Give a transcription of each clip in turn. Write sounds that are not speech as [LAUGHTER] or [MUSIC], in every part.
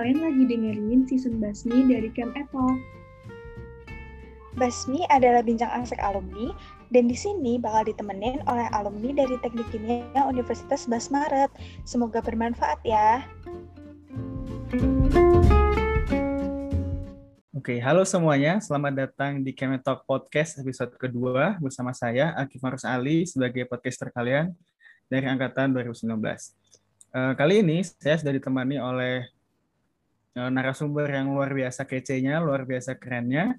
kalian lagi dengerin season Basmi dari Camp Eto. Basmi adalah bincang asik alumni dan di sini bakal ditemenin oleh alumni dari Teknik Kimia Universitas Basmaret. Semoga bermanfaat ya. Oke, halo semuanya. Selamat datang di Kemet Talk Podcast episode kedua bersama saya, Akif Marus Ali, sebagai podcaster kalian dari Angkatan 2019. Uh, kali ini saya sudah ditemani oleh narasumber yang luar biasa kece-nya, luar biasa kerennya.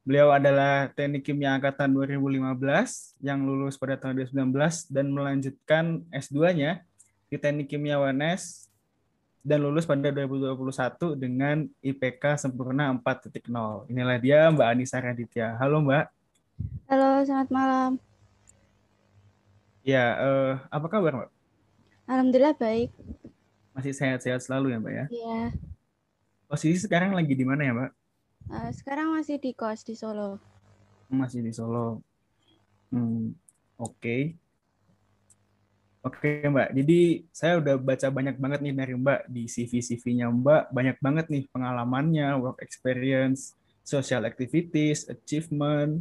Beliau adalah Teknik Kimia Angkatan 2015 yang lulus pada tahun 2019 dan melanjutkan S2-nya di Teknik Kimia UNS dan lulus pada 2021 dengan IPK sempurna 4.0. Inilah dia Mbak Anissa Raditya. Halo Mbak. Halo, selamat malam. Ya, uh, apa kabar Mbak? Alhamdulillah baik. Masih sehat-sehat selalu ya, Mbak ya? Iya. Posisi sekarang lagi di mana ya, Mbak? Uh, sekarang masih di kos di Solo. Masih di Solo. Hmm, oke. Okay. Oke Mbak, jadi saya udah baca banyak banget nih dari Mbak di CV-CV-nya Mbak, banyak banget nih pengalamannya, work experience, social activities, achievement,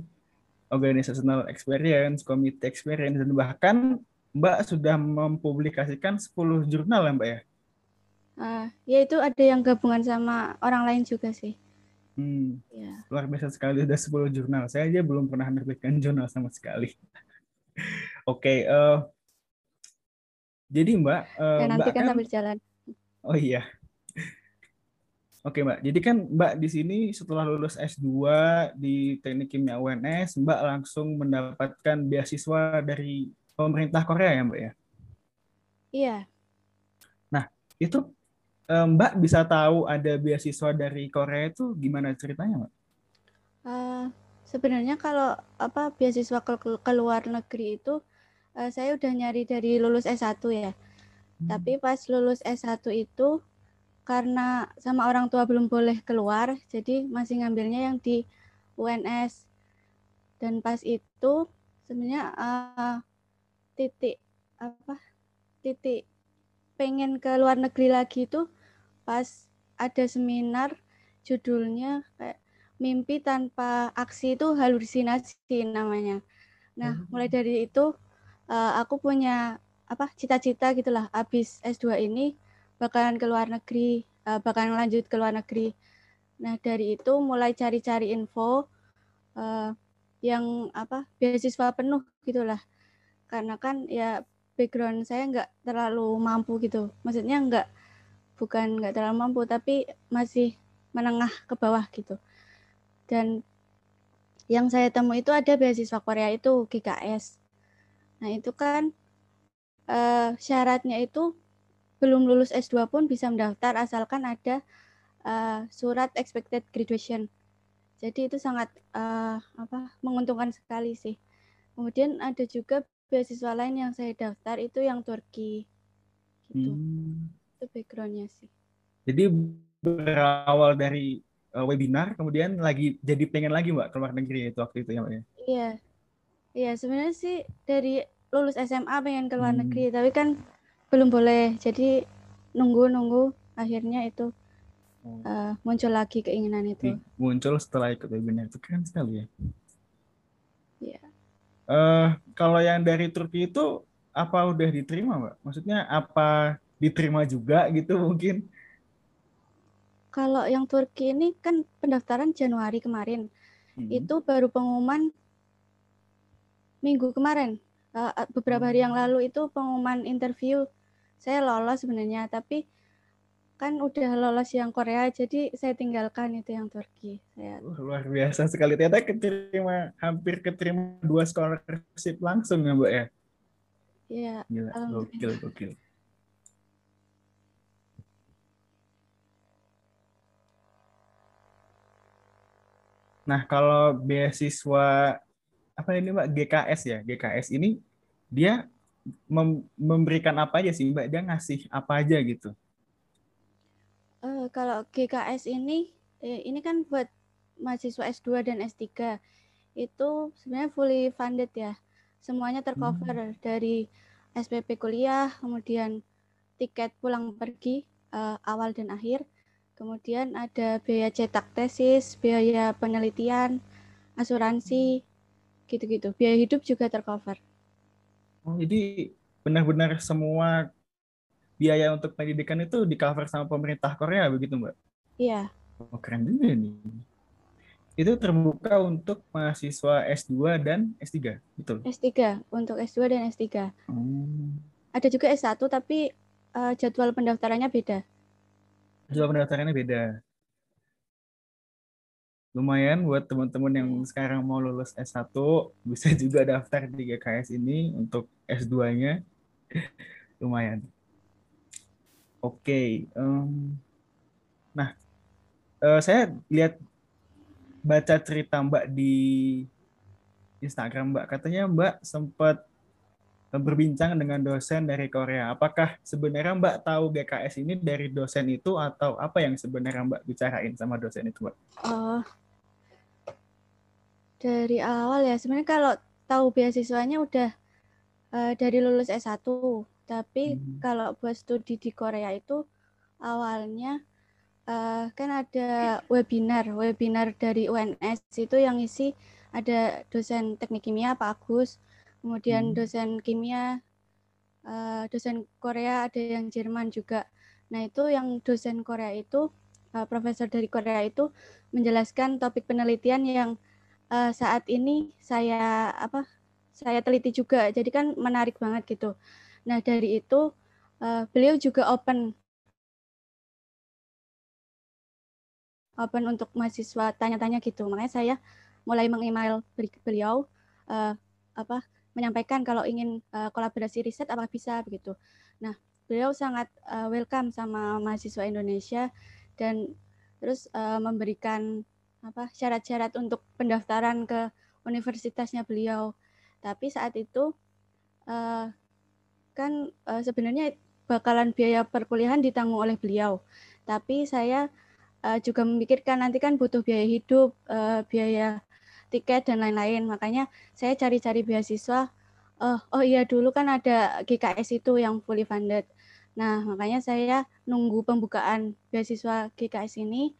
organizational experience, community experience, dan bahkan Mbak sudah mempublikasikan 10 jurnal ya Mbak ya? Uh, ya itu ada yang gabungan sama orang lain juga sih. Hmm, ya. Luar biasa sekali udah 10 jurnal. Saya aja belum pernah menerbitkan jurnal sama sekali. [LAUGHS] Oke, okay, uh, eh, jadi Mbak, uh, ya, nanti Mbak kan sambil jalan. Oh iya. Oke Mbak, jadi kan Mbak di sini setelah lulus S2 di Teknik Kimia UNS, Mbak langsung mendapatkan beasiswa dari pemerintah Korea ya Mbak ya? Iya. Nah, itu Mbak bisa tahu ada beasiswa dari Korea itu gimana ceritanya Mbak? Uh, sebenarnya kalau apa beasiswa ke, ke luar negeri itu uh, saya udah nyari dari lulus S1 ya. Hmm. Tapi pas lulus S1 itu karena sama orang tua belum boleh keluar, jadi masih ngambilnya yang di UNS. Dan pas itu sebenarnya uh, titik apa titik pengen ke luar negeri lagi itu pas ada seminar judulnya kayak mimpi tanpa aksi itu halusinasi namanya. Nah, hmm. mulai dari itu uh, aku punya apa cita-cita gitulah habis S2 ini bakalan ke luar negeri, uh, bakalan lanjut ke luar negeri. Nah, dari itu mulai cari-cari info uh, yang apa beasiswa penuh gitulah karena kan ya background saya nggak terlalu mampu gitu maksudnya nggak bukan nggak terlalu mampu tapi masih menengah ke bawah gitu. Dan yang saya temui itu ada beasiswa Korea itu GKS nah itu kan uh, syaratnya itu belum lulus S2 pun bisa mendaftar asalkan ada uh, surat expected graduation. Jadi itu sangat uh, apa menguntungkan sekali sih. Kemudian ada juga beasiswa lain yang saya daftar itu yang Turki gitu. Hmm. Itu backgroundnya sih. Jadi berawal dari uh, webinar kemudian lagi jadi pengen lagi mbak keluar negeri itu waktu itu ya mbak ya? Iya. Iya sebenarnya sih dari lulus SMA pengen keluar hmm. negeri tapi kan belum boleh. Jadi nunggu nunggu akhirnya itu uh, muncul lagi keinginan itu. Muncul setelah ikut webinar. Itu keren sekali ya. Iya. Uh, kalau yang dari Turki itu apa udah diterima, Mbak? Maksudnya apa diterima juga gitu mungkin? Kalau yang Turki ini kan pendaftaran Januari kemarin. Hmm. Itu baru pengumuman minggu kemarin. Uh, beberapa hari yang lalu itu pengumuman interview. Saya lolos sebenarnya, tapi kan udah lolos yang Korea jadi saya tinggalkan itu yang Turki saya uh, luar biasa sekali ternyata keterima hampir keterima dua scholarship langsung ya mbak ya iya gila gokil gokil Nah, kalau beasiswa apa ini Mbak GKS ya? GKS ini dia mem memberikan apa aja sih Mbak? Dia ngasih apa aja gitu? Uh, kalau GKS ini, eh, ini kan buat mahasiswa S2 dan S3 itu sebenarnya fully funded ya. Semuanya tercover hmm. dari SPP kuliah, kemudian tiket pulang pergi uh, awal dan akhir, kemudian ada biaya cetak tesis, biaya penelitian, asuransi, gitu-gitu. Biaya hidup juga tercover. Oh, jadi benar-benar semua biaya untuk pendidikan itu di cover sama pemerintah Korea begitu Mbak? Iya. Oh, keren juga nih. Itu terbuka untuk mahasiswa S2 dan S3, betul? S3, untuk S2 dan S3. Hmm. Ada juga S1, tapi uh, jadwal pendaftarannya beda. Jadwal pendaftarannya beda. Lumayan buat teman-teman yang sekarang mau lulus S1, bisa [LAUGHS] juga daftar di GKS ini untuk S2-nya. [LAUGHS] Lumayan. Oke. Nah, uh, saya lihat baca cerita Mbak di Instagram Mbak. Katanya Mbak sempat berbincang dengan dosen dari Korea. Apakah sebenarnya Mbak tahu GKS ini dari dosen itu atau apa yang sebenarnya Mbak bicarain sama dosen itu Mbak? Oh, dari awal ya sebenarnya kalau tahu beasiswanya udah uh, dari lulus S1. Tapi hmm. kalau buat studi di Korea itu awalnya uh, kan ada webinar, webinar dari UNS itu yang isi ada dosen teknik kimia Pak Agus, kemudian hmm. dosen kimia, uh, dosen Korea ada yang Jerman juga. Nah itu yang dosen Korea itu, uh, profesor dari Korea itu menjelaskan topik penelitian yang uh, saat ini saya apa saya teliti juga, jadi kan menarik banget gitu. Nah dari itu uh, beliau juga open open untuk mahasiswa tanya-tanya gitu. Makanya saya mulai mengemail beliau uh, apa menyampaikan kalau ingin uh, kolaborasi riset apa bisa begitu. Nah, beliau sangat uh, welcome sama mahasiswa Indonesia dan terus uh, memberikan apa syarat-syarat untuk pendaftaran ke universitasnya beliau. Tapi saat itu uh, kan uh, sebenarnya bakalan biaya perkuliahan ditanggung oleh beliau. Tapi saya uh, juga memikirkan nanti kan butuh biaya hidup, uh, biaya tiket dan lain-lain. Makanya saya cari-cari beasiswa. Uh, oh iya dulu kan ada GKS itu yang fully funded. Nah makanya saya nunggu pembukaan beasiswa GKS ini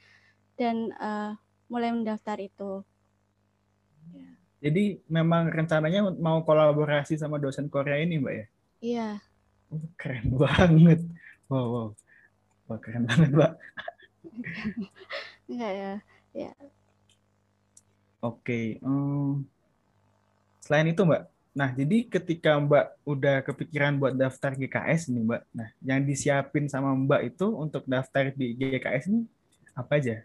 dan uh, mulai mendaftar itu. Jadi memang rencananya mau kolaborasi sama dosen Korea ini, Mbak ya? Iya. Oh, keren banget. Wow, wow. Wah, keren banget, Mbak. [LAUGHS] Enggak ya. Ya. Oke. Um, selain itu, Mbak. Nah, jadi ketika Mbak udah kepikiran buat daftar GKS nih, Mbak. Nah, yang disiapin sama Mbak itu untuk daftar di GKS ini apa aja?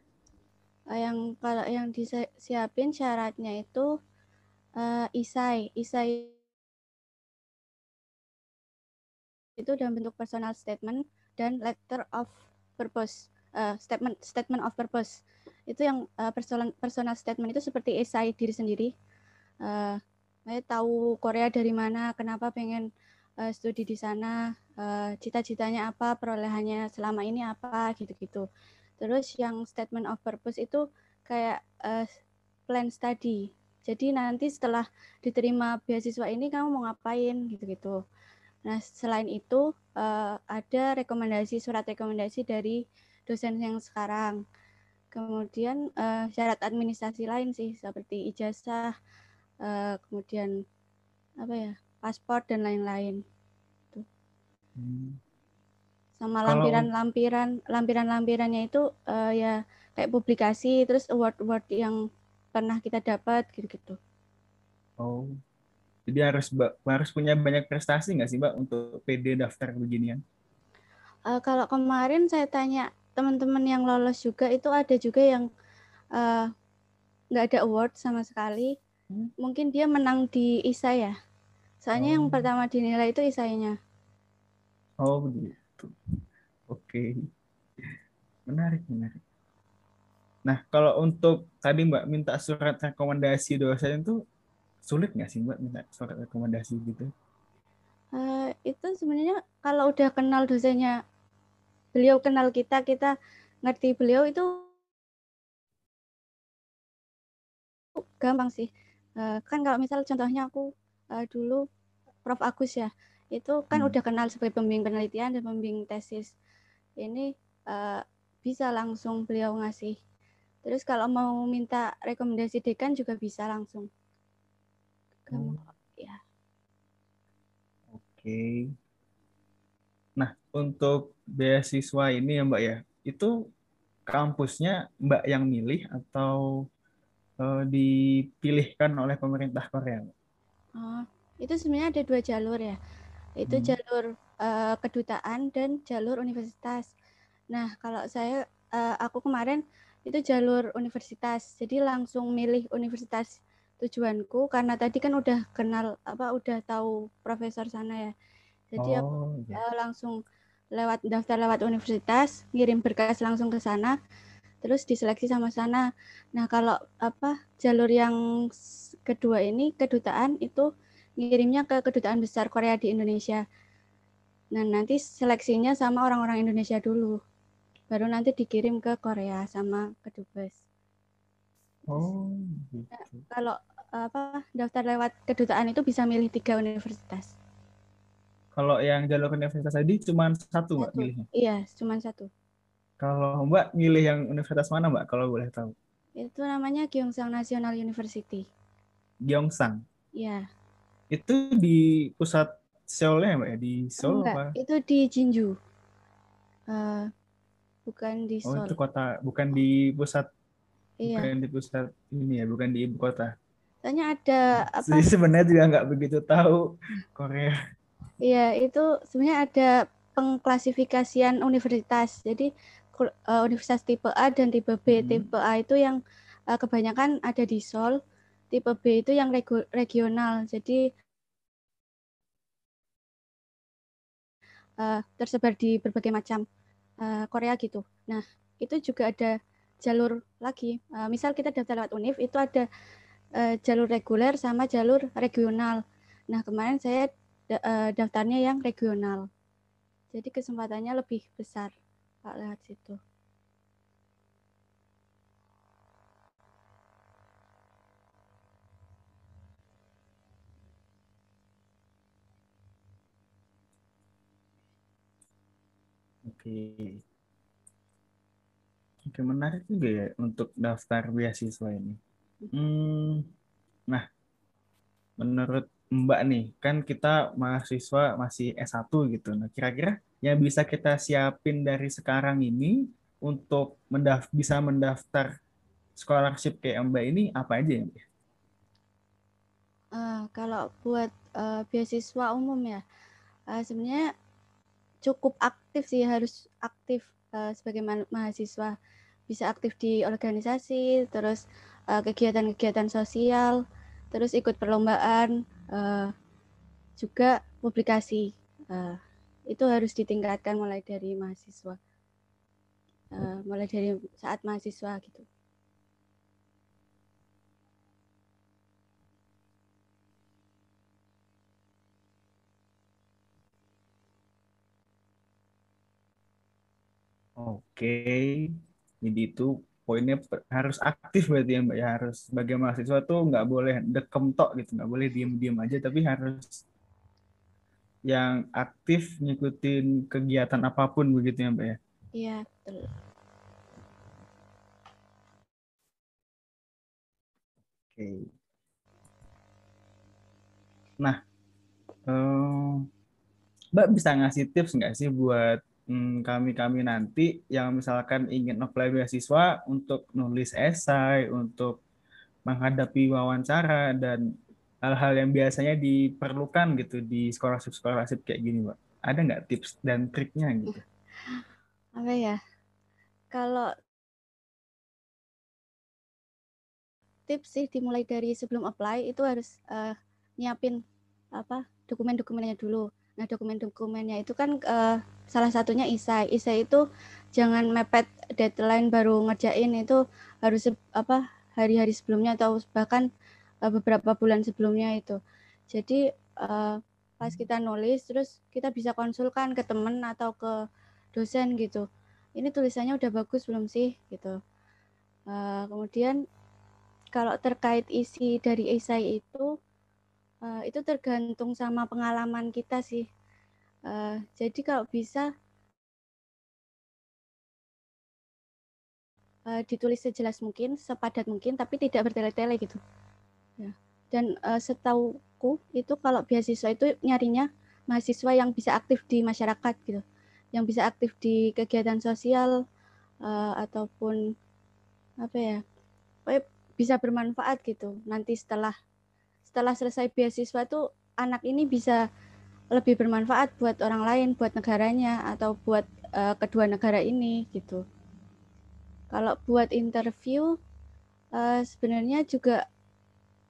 Eh, yang kalau yang disiapin syaratnya itu uh, isai, isai itu dalam bentuk personal statement dan letter of purpose uh, statement statement of purpose itu yang uh, personal personal statement itu seperti esai diri sendiri. Uh, tahu Korea dari mana kenapa pengen uh, studi di sana uh, cita-citanya apa perolehannya selama ini apa gitu-gitu. Terus yang statement of purpose itu kayak uh, plan study. Jadi nanti setelah diterima beasiswa ini kamu mau ngapain gitu-gitu. Nah selain itu uh, ada rekomendasi surat rekomendasi dari dosen yang sekarang. Kemudian uh, syarat administrasi lain sih seperti ijazah, uh, kemudian apa ya paspor dan lain-lain. Hmm. Sama lampiran-lampiran, lampiran-lampirannya itu uh, ya kayak publikasi, terus award-award yang pernah kita dapat gitu-gitu. Oh, jadi harus harus punya banyak prestasi nggak sih mbak untuk PD daftar beginian? Uh, kalau kemarin saya tanya teman-teman yang lolos juga itu ada juga yang eh, nggak uh, ada award sama sekali. Hmm. Mungkin dia menang di ISA ya. Soalnya oh. yang pertama dinilai itu isainya. Oh begitu. Oke. Menarik, menarik. Nah, kalau untuk tadi Mbak minta surat rekomendasi dosen itu sulit nggak sih Mbak minta surat rekomendasi gitu? Uh, itu sebenarnya kalau udah kenal dosennya beliau kenal kita, kita ngerti beliau itu gampang sih. Uh, kan kalau misal contohnya aku uh, dulu Prof Agus ya, itu kan hmm. udah kenal sebagai pembimbing penelitian dan pembimbing tesis. Ini uh, bisa langsung beliau ngasih. Terus kalau mau minta rekomendasi dekan juga bisa langsung. Kamu Oh. ya. Oke. Nah, untuk beasiswa ini ya Mbak ya, itu kampusnya Mbak yang milih atau eh, dipilihkan oleh pemerintah Korea? Oh, itu sebenarnya ada dua jalur ya. Itu Hmm. jalur eh, kedutaan dan jalur universitas. Nah, kalau saya eh, aku kemarin itu jalur universitas. Jadi langsung milih universitas tujuanku karena tadi kan udah kenal apa udah tahu profesor sana ya. Jadi aku Oh, iya. eh, langsung lewat daftar lewat universitas, ngirim berkas langsung ke sana, terus diseleksi sama sana. Nah, kalau apa jalur yang kedua ini kedutaan itu ngirimnya ke kedutaan besar Korea di Indonesia. Nah, nanti seleksinya sama orang-orang Indonesia dulu. Baru nanti dikirim ke Korea sama kedubes. Oh, gitu. Kalau apa daftar lewat kedutaan itu bisa milih tiga universitas. Kalau yang jalur universitas tadi cuma satu Mbak Satu. milihnya. Iya, cuma satu. Kalau Mbak milih yang universitas mana Mbak kalau boleh tahu? Itu namanya Gyeongsang National University. Gyeongsang. Iya. Itu di pusat Seoul ya Mbak ya? Di Seoul Enggak, apa? itu di Jinju. Eh, bukan di Oh, Seoul. itu kota, bukan di pusat, Iya. bukan di pusat ini ya, bukan di ibu kota. Soalnya ada [LAUGHS] apa? Jadi sebenarnya juga nggak begitu tahu Korea. Iya, itu sebenarnya ada pengklasifikasian universitas. Jadi eh, universitas tipe A dan tipe B. Hmm. Tipe A itu yang eh, kebanyakan ada di Seoul. Tipe B itu yang regu- regional. Jadi eh, tersebar di berbagai macam Korea gitu. Nah, itu juga ada jalur lagi. Misal kita daftar lewat UNIF itu ada jalur reguler sama jalur regional. Nah, kemarin saya da- eh, daftarnya yang regional. Jadi kesempatannya lebih besar Pak lewat situ. Oke. Oke, menarik juga ya untuk daftar beasiswa ini. Hmm, nah, menurut Mbak nih, kan kita mahasiswa masih S1 gitu. Nah, kira-kira yang bisa kita siapin dari sekarang ini untuk mendaf bisa mendaftar scholarship kayak Mbak ini apa aja ya? Eh, kalau buat eh, beasiswa umum ya, eh, sebenarnya cukup aktif sih, harus aktif eh, sebagai ma- mahasiswa. Bisa aktif di organisasi, terus kegiatan-kegiatan sosial, terus ikut perlombaan, eh, juga publikasi. Eh, itu harus ditingkatkan mulai dari mahasiswa, Eh, mulai dari saat mahasiswa gitu. Oke, jadi itu poinnya harus aktif berarti ya Mbak ya harus sebagai mahasiswa tuh nggak boleh dekem tok gitu, nggak boleh diem-diem aja, tapi harus yang aktif ngikutin kegiatan apa pun begitu ya Mbak ya. Iya, betul. Oke. Nah, eh, Mbak bisa ngasih tips nggak sih buat kami-kami nanti yang misalkan ingin apply beasiswa untuk nulis esai, untuk menghadapi wawancara dan hal-hal yang biasanya diperlukan gitu di scholarship-scholarship kayak gini, Mbak. Ada nggak tips dan triknya gitu? [LAUGHS] Apa ya? Kalau tips sih dimulai dari sebelum apply itu harus eh, nyiapin apa dokumen-dokumennya dulu. Nah dokumen-dokumennya itu kan eh, salah satunya isai. Isai itu jangan mepet deadline baru ngerjain itu harus apa hari-hari sebelumnya atau bahkan eh, beberapa bulan sebelumnya itu. Jadi eh, pas kita nulis terus kita bisa konsulkan ke temen atau ke dosen gitu. Ini tulisannya udah bagus belum sih gitu. Eh, kemudian kalau terkait isi dari esai itu eh, itu tergantung sama pengalaman kita sih. Eh, jadi kalau bisa uh, ditulis sejelas mungkin, sepadat mungkin, tapi tidak bertele-tele gitu. Ya. Dan uh, setauku itu kalau beasiswa itu nyarinya mahasiswa yang bisa aktif di masyarakat gitu, yang bisa aktif di kegiatan sosial uh, ataupun apa ya, bisa bermanfaat gitu. Nanti setelah setelah selesai beasiswa tuh anak ini bisa lebih bermanfaat buat orang lain, buat negaranya atau buat uh, kedua negara ini gitu. Kalau buat interview uh, sebenarnya juga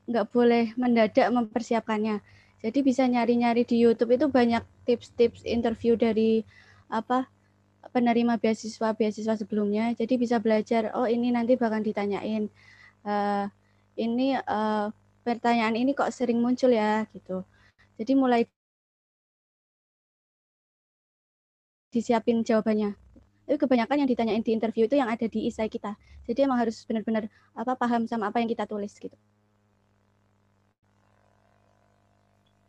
nggak boleh mendadak mempersiapkannya. Jadi bisa nyari-nyari di YouTube itu banyak tips-tips interview dari apa penerima beasiswa beasiswa sebelumnya. Jadi bisa belajar. Oh ini nanti bakal ditanyain. Uh, ini uh, pertanyaan ini kok sering muncul ya gitu. Jadi mulai disiapin jawabannya tapi kebanyakan yang ditanyain di interview itu yang ada di isai kita jadi emang harus benar-benar apa paham sama apa yang kita tulis gitu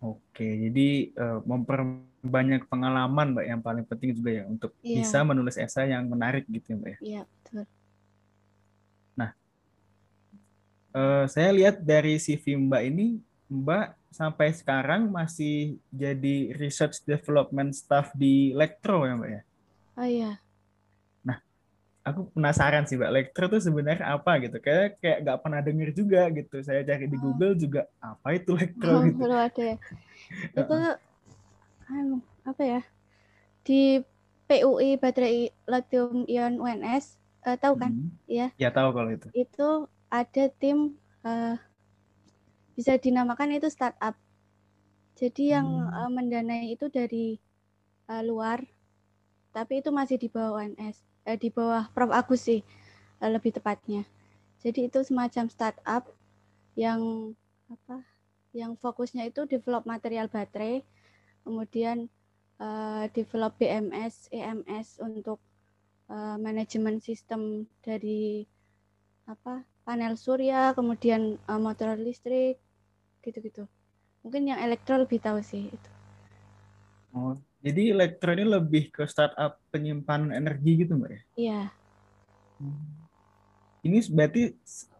Oke, jadi uh, memperbanyak pengalaman, Mbak, yang paling penting juga ya untuk yeah. bisa menulis esai yang menarik gitu ya, Mbak ya. Iya, betul. Nah, uh, saya lihat dari CV Mbak ini, Mbak sampai sekarang masih jadi research development staff di Lektro ya, Mbak ya? Oh iya aku penasaran sih mbak elektro itu sebenarnya apa gitu kayak kayak nggak pernah denger juga gitu saya cari di oh. Google juga apa itu elektro oh, gitu belum ada ya. [LAUGHS] itu anu apa ya di PUI baterai lithium ion UNS uh, tahu kan hmm. ya ya tahu kalau itu itu ada tim uh, bisa dinamakan itu startup jadi yang hmm. uh, mendanai itu dari uh, luar tapi itu masih di bawah UNS eh, di bawah Prof Agus sih eh, lebih tepatnya. Jadi itu semacam startup yang apa? Yang fokusnya itu develop material baterai, kemudian uh, develop BMS, EMS untuk uh, manajemen sistem dari apa? Panel surya, kemudian uh, motor listrik, gitu-gitu. Mungkin yang elektro lebih tahu sih itu. Oh, jadi elektro ini lebih ke startup penyimpanan energi gitu mbak ya? Iya. Hmm. Ini berarti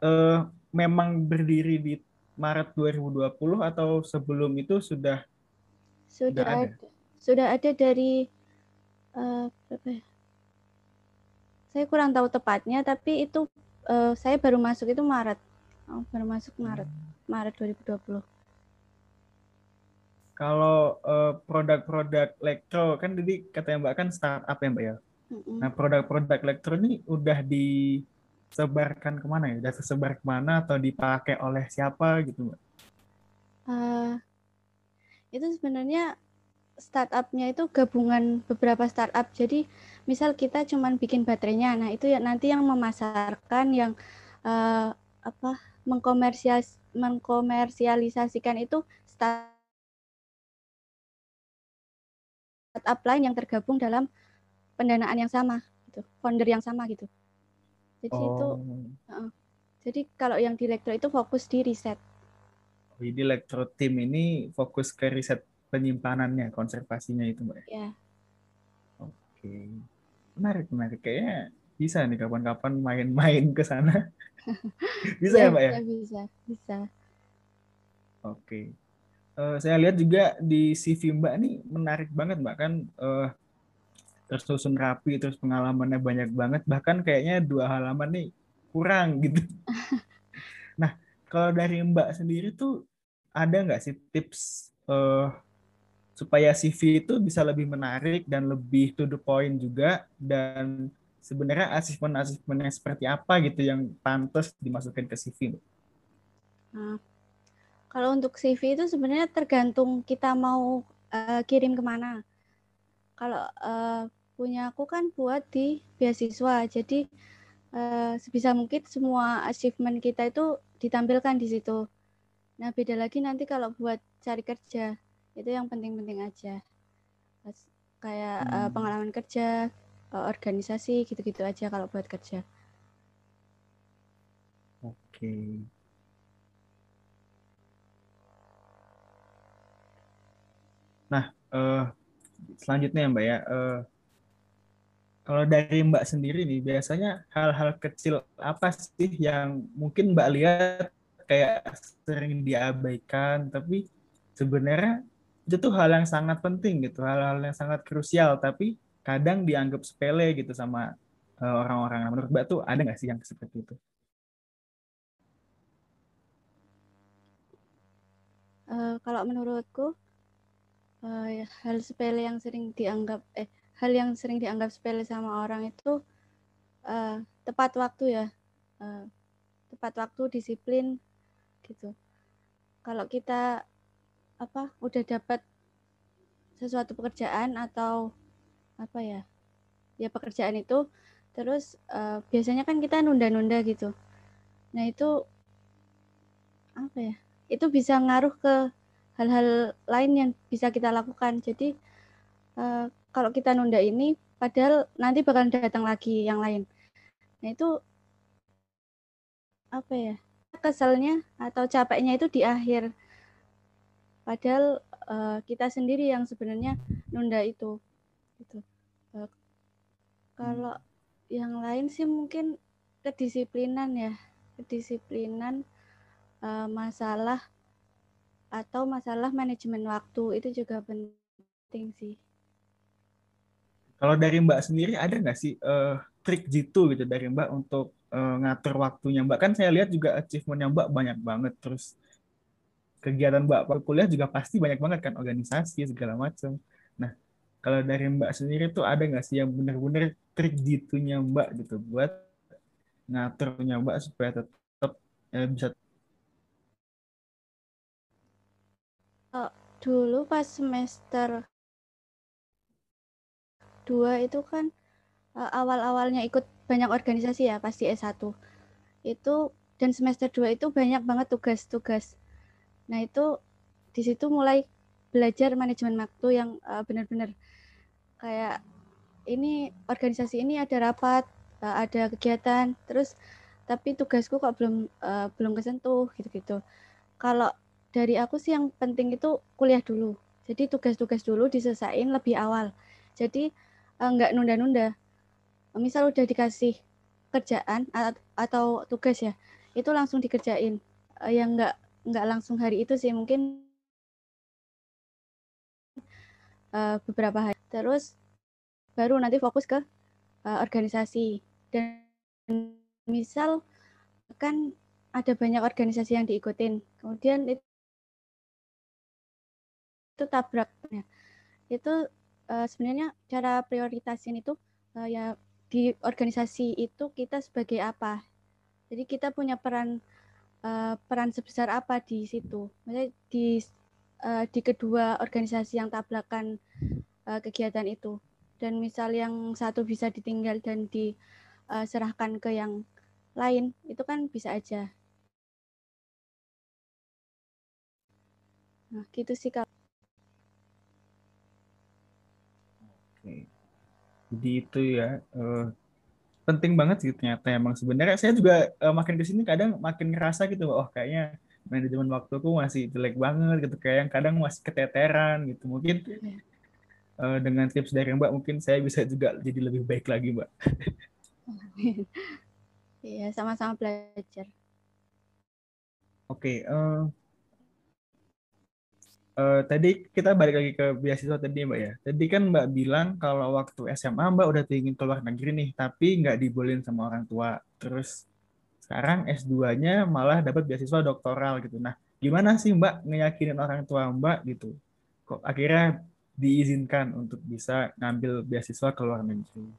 uh, memang berdiri di Maret 2020 atau sebelum itu sudah sudah ada? ada. Sudah ada dari uh, berapa ya? Saya kurang tahu tepatnya, tapi itu uh, saya baru masuk itu Maret. Oh, baru masuk Maret. Hmm. Maret 2020 kalau uh, produk-produk elektro kan jadi katanya mbak kan startup ya mbak ya. Mm-hmm. Nah produk-produk elektro ini udah disebarkan ke mana ya? Udah tersebar ke mana atau dipakai oleh siapa gitu mbak? Uh, itu sebenarnya startupnya itu gabungan beberapa startup. Jadi misal kita cuman bikin baterainya, nah itu ya nanti yang memasarkan, yang uh, apa mengkomersialis mengkomersialisasikan itu startup lain yang tergabung dalam pendanaan yang sama gitu founder yang sama gitu. Jadi oh. itu uh, jadi kalau yang di elektro itu fokus di riset. Jadi elektro tim ini fokus ke riset penyimpanannya konservasinya itu mbak ya? Oke menarik menarik. Kayaknya bisa nih kapan-kapan main-main ke sana. [LAUGHS] Bisa ya, ya mbak ya? Bisa bisa. Oke. Uh, saya lihat juga di CV Mbak ini menarik banget Mbak. Kan uh, tersusun rapi terus pengalamannya banyak banget. Bahkan kayaknya dua halaman nih kurang gitu. [LAUGHS] nah kalau dari Mbak sendiri tuh ada nggak sih tips uh, supaya CV itu bisa lebih menarik dan lebih to the point juga dan sebenarnya asesmen-asesmennya seperti apa gitu yang pantas dimasukkan ke CV? Nah, kalau untuk CV itu sebenarnya tergantung kita mau uh, kirim ke mana. Kalau uh, punya aku kan buat di beasiswa, jadi uh, sebisa mungkin semua achievement kita itu ditampilkan di situ. Nah beda lagi nanti kalau buat cari kerja itu yang penting-penting aja, kayak uh, pengalaman kerja, uh, organisasi gitu-gitu aja kalau buat kerja. Oke. Okay. Nah, uh, selanjutnya Mbak ya, uh, kalau dari Mbak sendiri nih, biasanya hal-hal kecil apa sih yang mungkin Mbak lihat kayak sering diabaikan, tapi sebenarnya itu tuh hal yang sangat penting gitu, hal-hal yang sangat krusial, tapi kadang dianggap sepele gitu sama eh, orang-orang. Nah, menurut Mbak tuh ada nggak sih yang seperti itu? Uh, kalau menurutku uh, hal sepele yang sering dianggap eh hal yang sering dianggap sepele sama orang itu uh, tepat waktu ya uh, tepat waktu disiplin gitu kalau kita apa udah dapat sesuatu pekerjaan atau apa ya ya pekerjaan itu terus uh, biasanya kan kita nunda-nunda gitu. Nah itu apa ya itu bisa ngaruh ke hal-hal lain yang bisa kita lakukan. Jadi uh, kalau kita nunda ini padahal nanti bakal datang lagi yang lain. Nah itu apa ya keselnya atau capeknya itu di akhir padahal uh, kita sendiri yang sebenarnya nunda itu gitu uh, kalau yang lain sih mungkin kedisiplinan ya kedisiplinan uh, masalah atau masalah manajemen waktu itu juga penting sih kalau dari Mbak sendiri ada nggak sih uh, trik jitu gitu dari Mbak untuk uh, ngatur waktunya Mbak? Kan saya lihat juga achievementnya Mbak banyak banget. Terus kegiatan Mbak kuliah juga pasti banyak banget kan organisasi segala macam. Nah kalau dari Mbak sendiri tuh ada nggak sih yang benar-benar trik jitunya Mbak gitu buat ngaturnya Mbak supaya tetap eh, bisa oh, dulu pas semester dua itu kan uh, awal-awalnya ikut banyak organisasi ya pasti S1 itu dan semester 2 itu banyak banget tugas-tugas nah itu di situ mulai belajar manajemen waktu yang uh, benar-benar kayak ini organisasi ini ada rapat uh, ada kegiatan terus tapi tugasku kok belum uh, belum kesentuh gitu-gitu kalau dari aku sih yang penting itu kuliah dulu jadi tugas-tugas dulu diselesain lebih awal jadi uh, nggak nunda-nunda. Misal udah dikasih kerjaan atau tugas ya, itu langsung dikerjain. Uh, yang nggak nggak langsung hari itu sih mungkin uh, beberapa hari. Terus baru nanti fokus ke uh, organisasi dan misal kan ada banyak organisasi yang diikutin kemudian itu, itu tabrak itu uh, sebenarnya cara prioritasin itu uh, ya di organisasi itu kita sebagai apa. Jadi kita punya peran uh, peran sebesar apa di situ. Misalnya di uh, di kedua organisasi yang tabrakan uh, kegiatan itu. Dan misal yang satu bisa ditinggal dan diserahkan ke yang lain, itu kan bisa aja. Nah, gitu sih Kak. Jadi itu ya penting banget sih ternyata emang sebenarnya saya juga uh, makin ke sini kadang makin ngerasa gitu oh kayaknya manajemen waktuku masih jelek banget gitu kayak yang kadang masih keteteran gitu mungkin uh, dengan tips dari Mbak mungkin saya bisa juga jadi lebih baik lagi Mbak. [LAUGHS] Iya sama-sama belajar. Oke, okay, uh, uh, tadi kita balik lagi ke beasiswa tadi Mbak ya. Tadi kan Mbak bilang kalau waktu SMA Mbak udah ingin keluar negeri nih, tapi nggak dibolehin sama orang tua. Terus sekarang S2-nya malah dapat beasiswa doktoral gitu. Nah, gimana sih Mbak ngeyakinin orang tua Mbak gitu? Kok akhirnya diizinkan untuk bisa ngambil beasiswa ke luar negeri?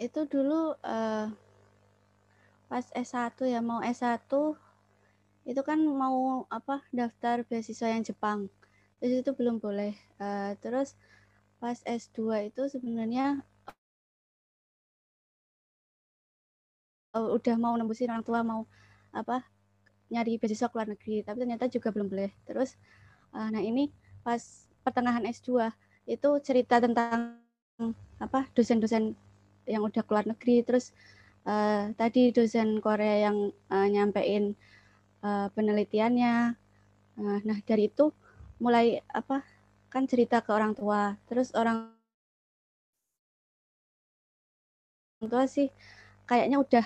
Itu dulu uh, pas S1 ya, mau S1 itu kan mau apa daftar beasiswa yang Jepang. Terus itu belum boleh uh, terus pas S2 itu sebenarnya uh, udah mau nembusin orang tua mau apa nyari beasiswa ke luar negeri tapi ternyata juga belum boleh. Terus uh, nah ini pas pertengahan S2 itu cerita tentang apa dosen-dosen yang udah keluar negeri. Terus uh, tadi dosen Korea yang uh, nyampein uh, penelitiannya. Nah, nah dari itu mulai apa kan cerita ke orang tua, terus orang tua sih kayaknya udah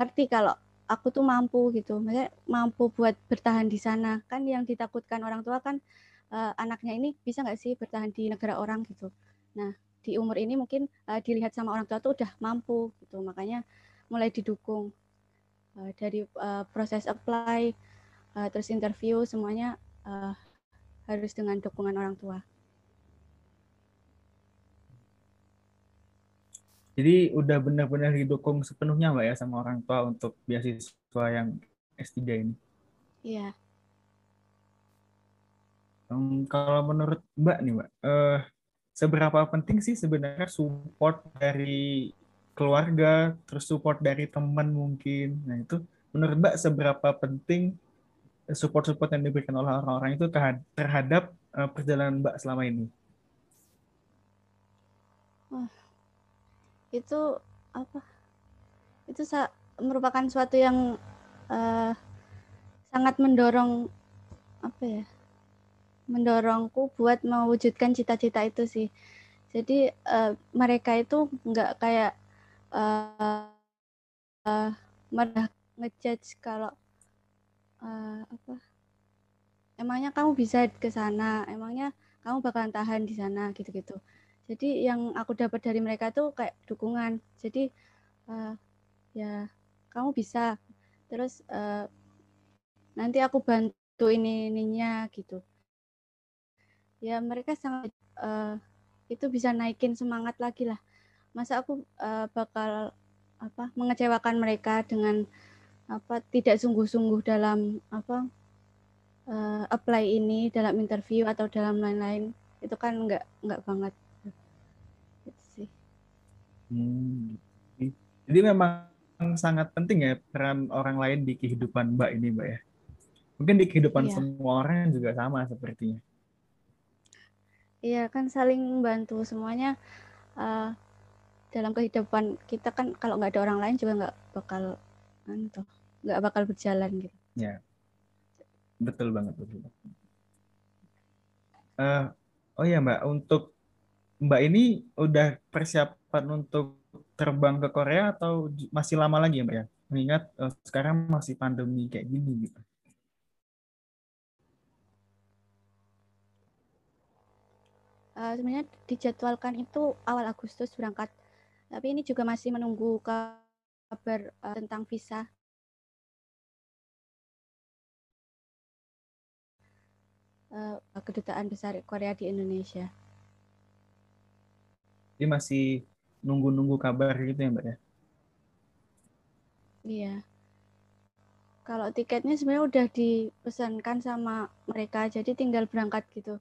ngerti kalau aku tuh mampu gitu, maksudnya mampu buat bertahan di sana. Kan yang ditakutkan orang tua kan uh, anaknya ini bisa nggak sih bertahan di negara orang gitu. Nah di umur ini mungkin uh, dilihat sama orang tua tuh udah mampu gitu, makanya mulai didukung uh, dari uh, proses apply, uh, terus interview semuanya uh, harus dengan dukungan orang tua. Jadi udah benar-benar didukung sepenuhnya Mbak ya sama orang tua untuk beasiswa yang S3 ini? Iya. Um, kalau menurut Mbak nih Mbak, uh, seberapa penting sih sebenarnya support dari keluarga, terus support dari teman mungkin. Nah itu menurut Mbak seberapa penting support-support yang diberikan oleh orang-orang itu terhadap uh, perjalanan Mbak selama ini? itu apa itu merupakan suatu yang uh, sangat mendorong apa ya mendorongku buat mewujudkan cita-cita itu sih jadi uh, mereka itu nggak kayak uh, uh, ngejudge kalau uh, apa emangnya kamu bisa ke sana? Emangnya kamu bakalan tahan di sana? Gitu-gitu. Jadi yang aku dapat dari mereka tuh kayak dukungan. Jadi uh, ya kamu bisa. Terus uh, nanti aku bantu ini ininya gitu. Ya mereka sangat uh, itu bisa naikin semangat lagi lah masa aku uh, bakal apa mengecewakan mereka dengan apa tidak sungguh-sungguh dalam apa uh, apply ini dalam interview atau dalam lain-lain itu kan nggak nggak banget Hmm. Jadi memang sangat penting ya peran orang lain di kehidupan Mbak ini, Mbak ya. Mungkin di kehidupan iya. semua orang juga sama sepertinya. Iya kan saling membantu semuanya uh, dalam kehidupan kita kan kalau nggak ada orang lain juga nggak bakal anto nggak bakal berjalan gitu. Ya, betul banget betul. Uh, oh ya Mbak, untuk Mbak ini udah persiapan untuk terbang ke Korea atau masih lama lagi ya Mbak ya? Mengingat uh, sekarang masih pandemi kayak gini gitu. Uh, sebenarnya dijadwalkan itu awal Agustus berangkat. Tapi ini juga masih menunggu kabar uh, tentang visa. Uh, kedutaan besar Korea di Indonesia. Jadi masih nunggu-nunggu kabar gitu ya Mbak ya? Iya. Kalau tiketnya sebenarnya udah dipesankan sama mereka, jadi tinggal berangkat gitu.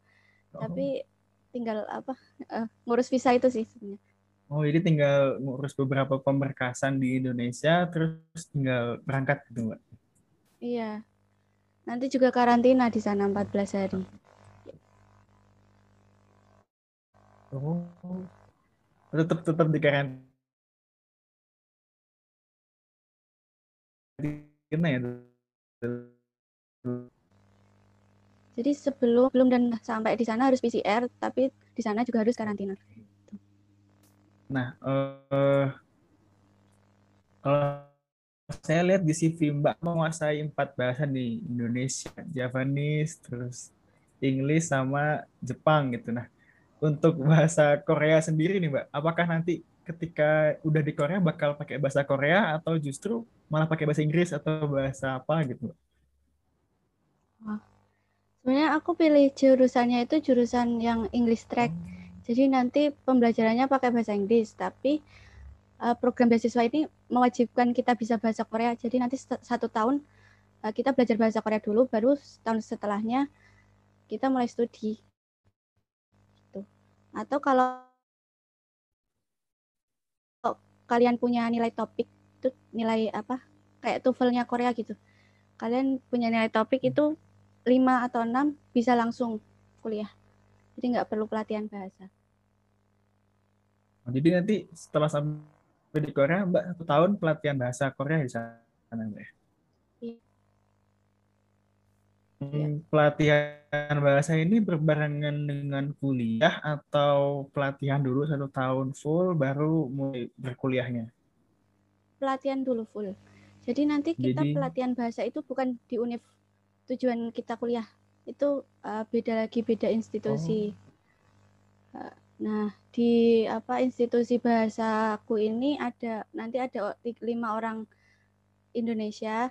Oh. Tapi tinggal apa uh, ngurus visa itu sih sebenarnya. Oh, jadi tinggal ngurus beberapa pemberkasan di Indonesia, terus tinggal berangkat gitu, Mbak? Iya. Nanti juga karantina di sana 14 hari. Oh, tetap tetap di karantina ya jadi sebelum belum dan sampai di sana harus PCR tapi di sana juga harus karantina nah uh, kalau saya lihat di CV Mbak menguasai empat bahasa di Indonesia, Javanese, terus English sama Jepang gitu. Nah, untuk bahasa Korea sendiri nih Mbak, apakah nanti ketika udah di Korea bakal pakai bahasa Korea atau justru malah pakai bahasa Inggris atau bahasa apa gitu Mbak? sebenarnya aku pilih jurusannya itu jurusan yang English track. Jadi nanti pembelajarannya pakai bahasa Inggris, tapi uh, program beasiswa ini mewajibkan kita bisa bahasa Korea. Jadi nanti satu tahun uh, kita belajar bahasa Korea dulu, baru tahun setelahnya kita mulai studi atau kalau kalian punya nilai topik itu nilai apa kayak TOEFL-nya Korea gitu. Kalian punya nilai topik itu 5 atau 6 bisa langsung kuliah. Jadi nggak perlu pelatihan bahasa. Oh, jadi nanti setelah sampai di Korea, Mbak satu tahun pelatihan bahasa Korea di sana, Mbak? Iya. Ya. pelatihan bahasa ini berbarengan dengan kuliah atau pelatihan dulu satu tahun full baru mulai berkuliahnya? pelatihan dulu full. Jadi nanti kita Jadi- pelatihan bahasa itu bukan di univ tujuan kita kuliah. Itu uh, beda lagi beda institusi. Uh, Nah, di apa institusi bahasaku ini ada nanti ada lima orang Indonesia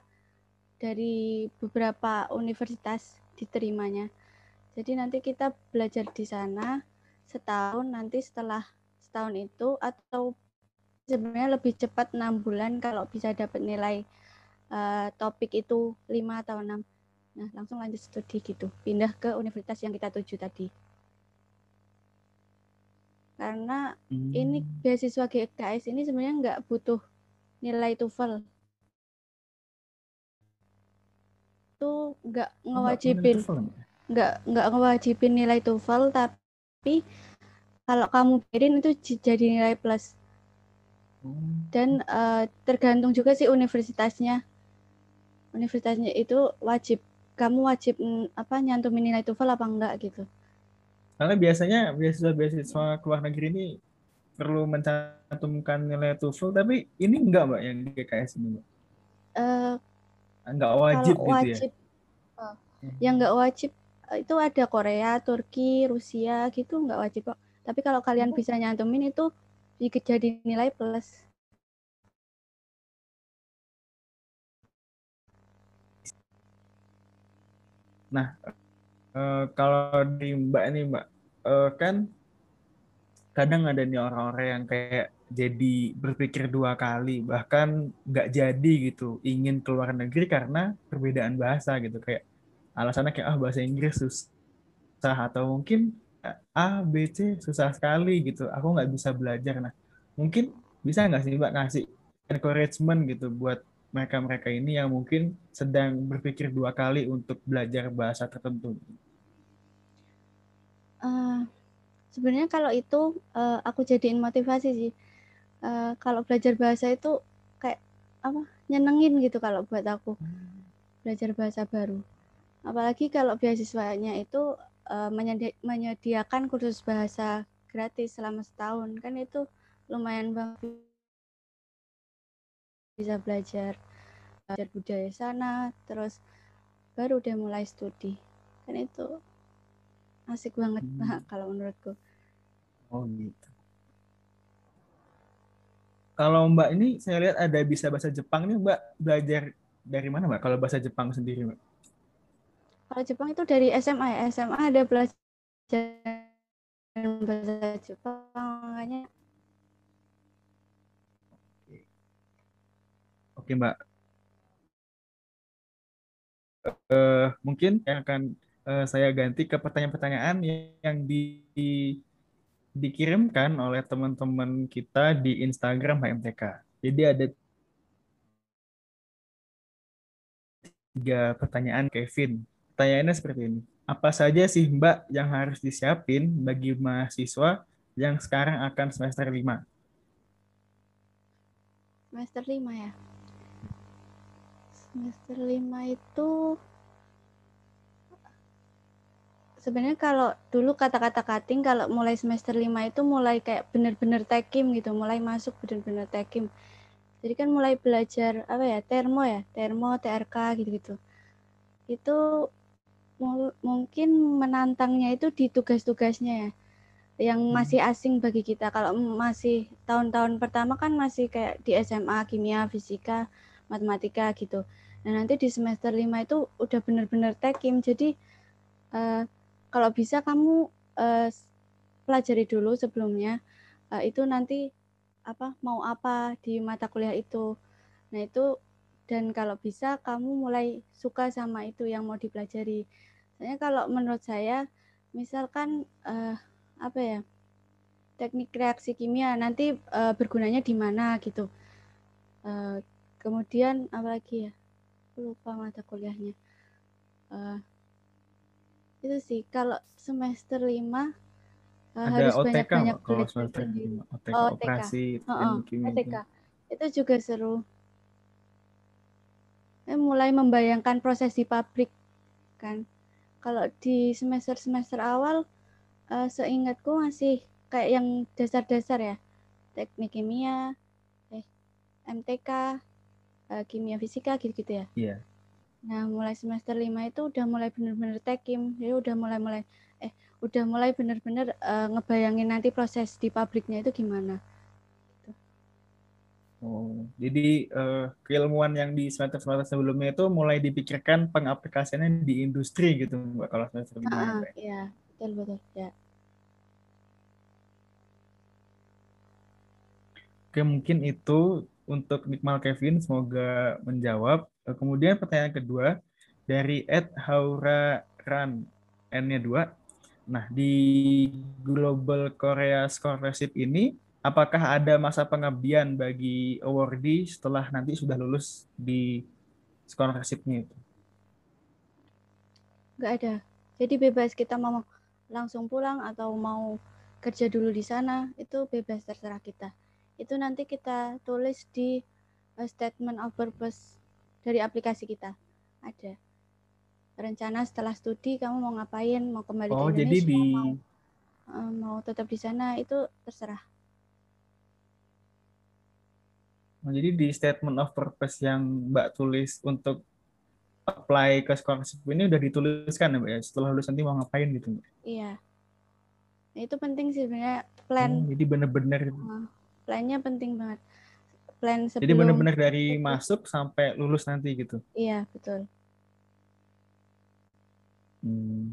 dari beberapa universitas diterimanya. Jadi nanti kita belajar di sana setahun nanti setelah setahun itu atau sebenarnya lebih cepat enam bulan kalau bisa dapat nilai eh, topik itu lima atau enam. Nah, langsung lanjut studi gitu, pindah ke universitas yang kita tuju tadi. Karena ini Hmm. beasiswa GKS ini sebenarnya nggak butuh nilai TOEFL. Itu nggak ngewajibin, ya? nggak nggak ngewajibin nilai TOEFL, tapi kalau kamu bikin itu jadi nilai plus. Oh. Dan eh, tergantung juga sih universitasnya. Universitasnya itu wajib, kamu wajib mm, apa nyantumin nilai TOEFL apa enggak gitu. Karena biasanya beasiswa-beasiswa ke luar negeri ini perlu mencantumkan nilai TOEFL, tapi ini enggak mbak yang di GKS ini mbak. Eh, Enggak wajib kalau gitu ya. wajib eh, yang nggak wajib eh, itu ada Korea, Turki, Rusia gitu nggak wajib kok. Tapi kalau kalian bisa nyantumin itu jadi nilai plus. Eh, kalau di Mbak nih Mbak, eh, kan kadang ada nih orang-orang yang kayak jadi berpikir dua kali, bahkan nggak jadi gitu, ingin keluar negeri karena perbedaan bahasa gitu, kayak alasannya kayak ah bahasa Inggris susah atau mungkin A, B, C susah sekali gitu, aku nggak bisa belajar. Nah, mungkin bisa nggak sih Mbak ngasih encouragement gitu buat mereka-mereka ini yang mungkin sedang berpikir dua kali untuk belajar bahasa tertentu. Eh, sebenarnya kalau itu eh, aku jadiin motivasi sih. Eh, kalau belajar bahasa itu kayak apa nyenengin gitu kalau buat aku belajar bahasa baru. Apalagi kalau beasiswanya itu eh, menyedi- menyediakan kursus bahasa gratis selama setahun kan itu lumayan banget bisa belajar belajar budaya sana terus baru udah mulai studi kan itu asik banget Hmm. Pak, kalau menurutku Oh gitu. Kalau Mbak ini saya lihat ada bisa bahasa Jepang nih Mbak belajar dari mana Mbak? Kalau bahasa Jepang sendiri Mbak? kalau Jepang itu dari SMA ya SMA ada belajar bahasa Jepang makanya Oke Mbak. Eh, mungkin yang akan eh, saya ganti ke pertanyaan-pertanyaan yang di, dikirimkan oleh teman-teman kita di Instagram HMTK. Jadi ada tiga pertanyaan Kevin. Pertanyaannya seperti ini. Apa saja sih Mbak yang harus disiapin bagi mahasiswa yang sekarang akan semester 5? semester 5 ya semester 5 itu sebenarnya kalau dulu kata-kata cutting kalau mulai semester 5 itu mulai kayak bener-bener tekim gitu mulai masuk bener-bener tekim jadi kan mulai belajar apa ya termo ya termo TRK gitu-gitu. Itu mungkin menantangnya itu di tugas-tugasnya ya yang masih asing bagi kita. Kalau masih tahun-tahun pertama kan masih kayak di SMA kimia fisika matematika gitu nah nanti di semester 5 itu udah bener-bener tekim. Jadi eh, kalau bisa kamu eh, pelajari dulu sebelumnya eh, itu nanti apa mau apa di mata kuliah itu. Nah itu dan kalau bisa kamu mulai suka sama itu yang mau dipelajari. Soalnya kalau menurut saya misalkan eh, apa ya teknik reaksi kimia nanti eh, bergunanya di mana gitu. Eh, kemudian apa lagi ya Aku lupa mata kuliahnya Eh, itu sih kalau semester 5 Ada harus OTK banyak-banyak Mbak, kalau semester lima. OTK Oh, OTK. operasi Oh, dan oh, kimia. OTK. Itu juga seru. Saya mulai membayangkan proses di pabrik kan. Kalau di semester-semester awal eh, seingatku masih kayak yang dasar-dasar ya. Teknik kimia, eh MTK, uh, kimia fisika gitu-gitu ya. Iya. Nah, mulai semester 5 itu udah mulai bener-bener tekim. Jadi udah mulai-mulai eh udah mulai bener-bener uh, ngebayangin nanti proses di pabriknya itu gimana. Gitu. Oh, jadi uh, keilmuan yang di semester-semester sebelumnya itu mulai dipikirkan pengaplikasiannya di industri gitu, Mbak, kalau semester 5 uh, Iya, betul betul ya. Oke, mungkin itu untuk Nikmal Kevin, semoga menjawab. Eh, kemudian pertanyaan kedua dari Ed Haura Ran, N-nya 2. Nah, di Global Korea Scholarship ini, apakah ada masa pengabdian bagi awardee setelah nanti sudah lulus di scholarship-nya itu? Nggak ada. Jadi bebas kita mau langsung pulang atau mau kerja dulu di sana, itu bebas terserah kita itu nanti kita tulis di uh, statement of purpose dari aplikasi kita. Ada. Rencana setelah studi kamu mau ngapain mau kembali oh, ke Indonesia jadi di... mau uh, mau tetap di sana itu terserah. Oh, jadi di statement of purpose yang Mbak tulis untuk apply ke scholarship ini udah dituliskan ya Mbak ya? Setelah lulus nanti mau ngapain gitu Mbak? iya. Nah, itu penting sih sebenarnya plan. oh, jadi bener-bener uh, plannya penting banget. Plan sebelum jadi benar-benar dari masuk sampai lulus nanti gitu? Iya betul. Hmm.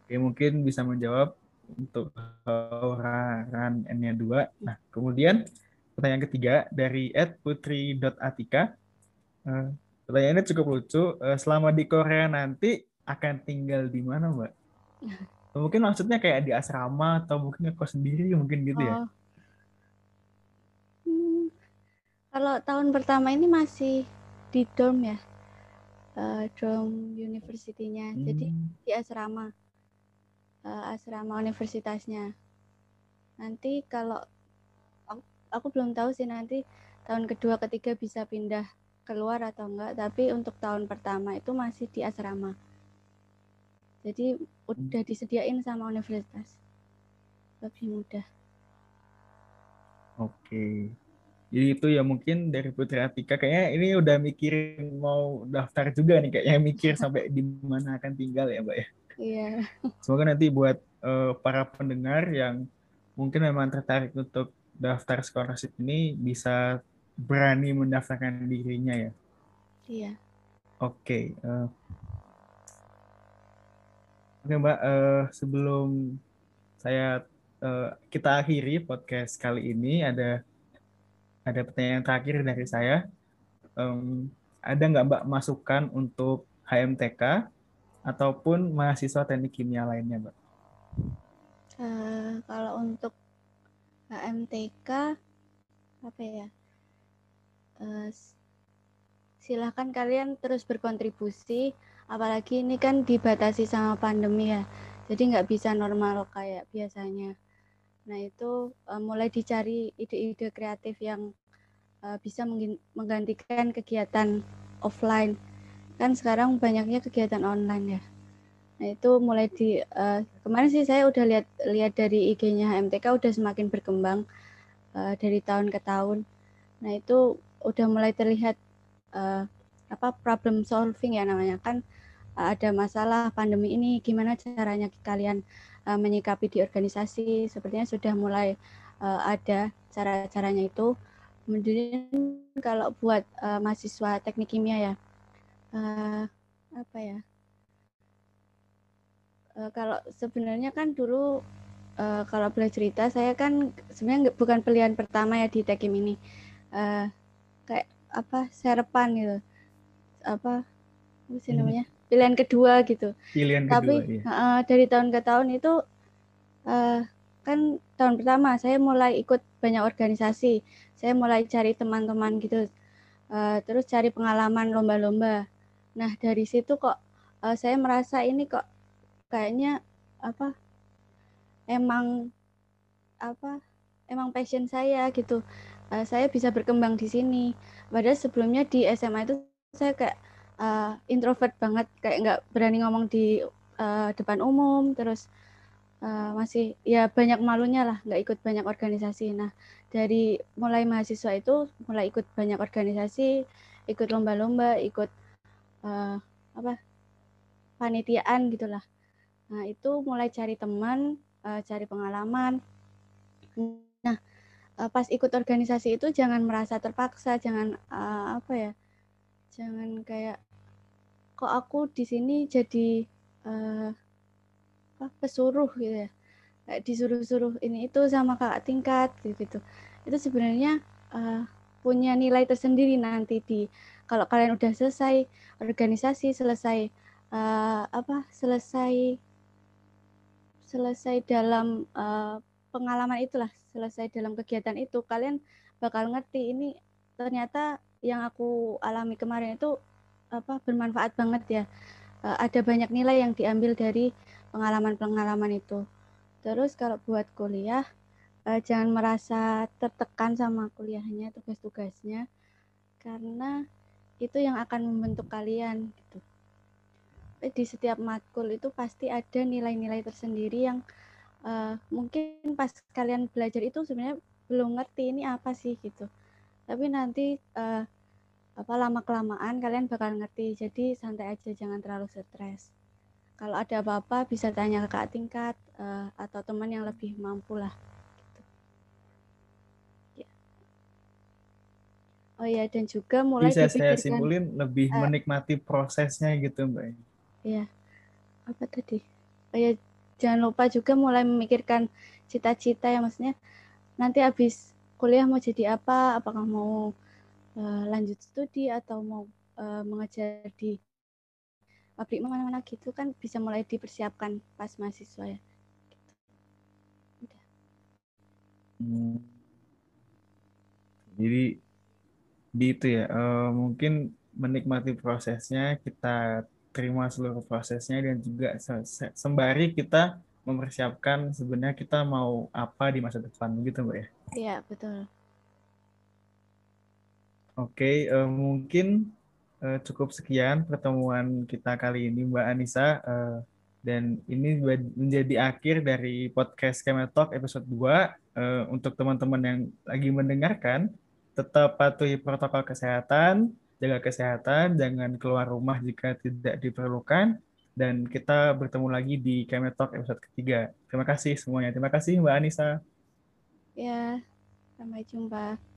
oke mungkin bisa menjawab untuk orang N-nya dua. Nah kemudian pertanyaan ketiga dari Ed Putri.atika uh, pertanyaannya cukup lucu. Uh, selama di Korea nanti akan tinggal di mana mbak? [LAUGHS] Mungkin maksudnya kayak di asrama atau mungkin kos sendiri mungkin gitu ya oh. Kalau tahun pertama ini masih di dorm ya, uh, dorm universitinya. Hmm. Jadi di asrama, uh, asrama universitasnya. Nanti kalau aku, aku belum tahu sih nanti tahun kedua, ketiga bisa pindah keluar atau enggak. Tapi untuk tahun pertama itu masih di asrama. Jadi udah hmm. disediain sama universitas, lebih mudah. Oke. Okay. Jadi itu ya mungkin dari Putri Atika kayaknya ini udah mikirin mau daftar juga nih kayaknya mikir [LAUGHS] sampai di mana akan tinggal ya Mbak ya. Iya. Semoga nanti buat uh, para pendengar yang mungkin memang tertarik untuk daftar scholarship ini bisa berani mendaftarkan dirinya ya. Iya. Oke. Okay, uh, Oke Mbak, uh, sebelum saya uh, kita akhiri podcast kali ini ada ada pertanyaan terakhir dari saya. Um, ada nggak Mbak masukan untuk HMTK ataupun mahasiswa teknik kimia lainnya, Mbak? Uh, kalau untuk HMTK apa ya? Uh, silahkan kalian terus berkontribusi, apalagi ini kan dibatasi sama pandemi ya, jadi nggak bisa normal kayak biasanya. Nah, itu uh, mulai dicari ide-ide kreatif yang uh, bisa menggantikan kegiatan offline. Kan sekarang banyaknya kegiatan online ya. Nah, itu mulai di uh, kemarin sih saya udah lihat lihat dari IG-nya MTK udah semakin berkembang uh, dari tahun ke tahun. Nah, itu udah mulai terlihat uh, apa problem solving ya namanya kan ada masalah pandemi ini gimana caranya kalian uh, menyikapi di organisasi sepertinya sudah mulai uh, ada cara-caranya itu. Kemudian kalau buat uh, mahasiswa teknik kimia ya uh, apa ya? Uh, kalau sebenarnya kan dulu uh, kalau boleh cerita saya kan sebenarnya bukan pilihan pertama ya di tekim ini. Uh, kayak apa serapan gitu. Apa apa sih hmm. namanya pilihan kedua gitu. Pilihan Tapi kedua, iya. uh, dari tahun ke tahun itu uh, kan tahun pertama saya mulai ikut banyak organisasi, saya mulai cari teman-teman gitu, uh, terus cari pengalaman lomba-lomba. Nah dari situ kok uh, saya merasa ini kok kayaknya apa emang apa emang passion saya gitu. Uh, saya bisa berkembang di sini. Padahal sebelumnya di SMA itu saya kayak uh, introvert banget. Kayak nggak berani ngomong di uh, depan umum terus uh, masih ya banyak malunya lah nggak ikut banyak organisasi. Nah dari mulai mahasiswa itu mulai ikut banyak organisasi ikut lomba-lomba ikut uh, apa panitiaan gitulah. Nah itu mulai cari teman uh, cari pengalaman. Nah pas ikut organisasi itu jangan merasa terpaksa jangan uh, apa ya jangan kayak kok aku di sini jadi uh, apa pesuruh gitu ya kayak disuruh-suruh ini itu sama kakak tingkat gitu, -gitu. itu sebenarnya uh, punya nilai tersendiri nanti di kalau kalian udah selesai organisasi selesai uh, apa selesai selesai dalam uh, pengalaman itulah selesai dalam kegiatan itu kalian bakal ngerti ini ternyata yang aku alami kemarin itu apa bermanfaat banget ya uh, ada banyak nilai yang diambil dari pengalaman-pengalaman itu terus kalau buat kuliah uh, jangan merasa tertekan sama kuliahnya, tugas-tugasnya, karena itu yang akan membentuk kalian gitu. Di setiap matkul itu pasti ada nilai-nilai tersendiri yang uh, mungkin pas kalian belajar itu sebenarnya belum ngerti ini apa sih gitu. Tapi nanti uh, apa lama kelamaan kalian bakal ngerti. Jadi santai aja, jangan terlalu stres. Kalau ada apa-apa bisa tanya ke kak tingkat uh, atau teman yang lebih mampu lah. Oh ya, dan juga mulai Bisa saya simpulin lebih uh, menikmati prosesnya gitu, Mbak. Iya. Apa tadi? Oh ya, jangan lupa juga mulai memikirkan cita-cita ya maksudnya nanti habis kuliah mau jadi apa? Apakah mau uh, lanjut studi atau mau uh, mengajar di pabrik mana-mana gitu kan bisa mulai dipersiapkan pas mahasiswa ya. Gitu. Hmm. Jadi di itu ya uh, mungkin menikmati prosesnya kita terima seluruh prosesnya dan juga sembari kita mempersiapkan sebenarnya kita mau apa di masa depan gitu mbak ya iya betul oke uh, mungkin uh, cukup sekian pertemuan kita kali ini mbak Anissa uh, dan ini menjadi akhir dari podcast Kemetalk episode 2 uh, untuk teman-teman yang lagi mendengarkan tetap patuhi protokol kesehatan, jaga kesehatan, jangan keluar rumah jika tidak diperlukan, dan kita bertemu lagi di Kemetalk episode ketiga. Terima kasih semuanya. Terima kasih Mbak Anissa. Ya, sampai jumpa.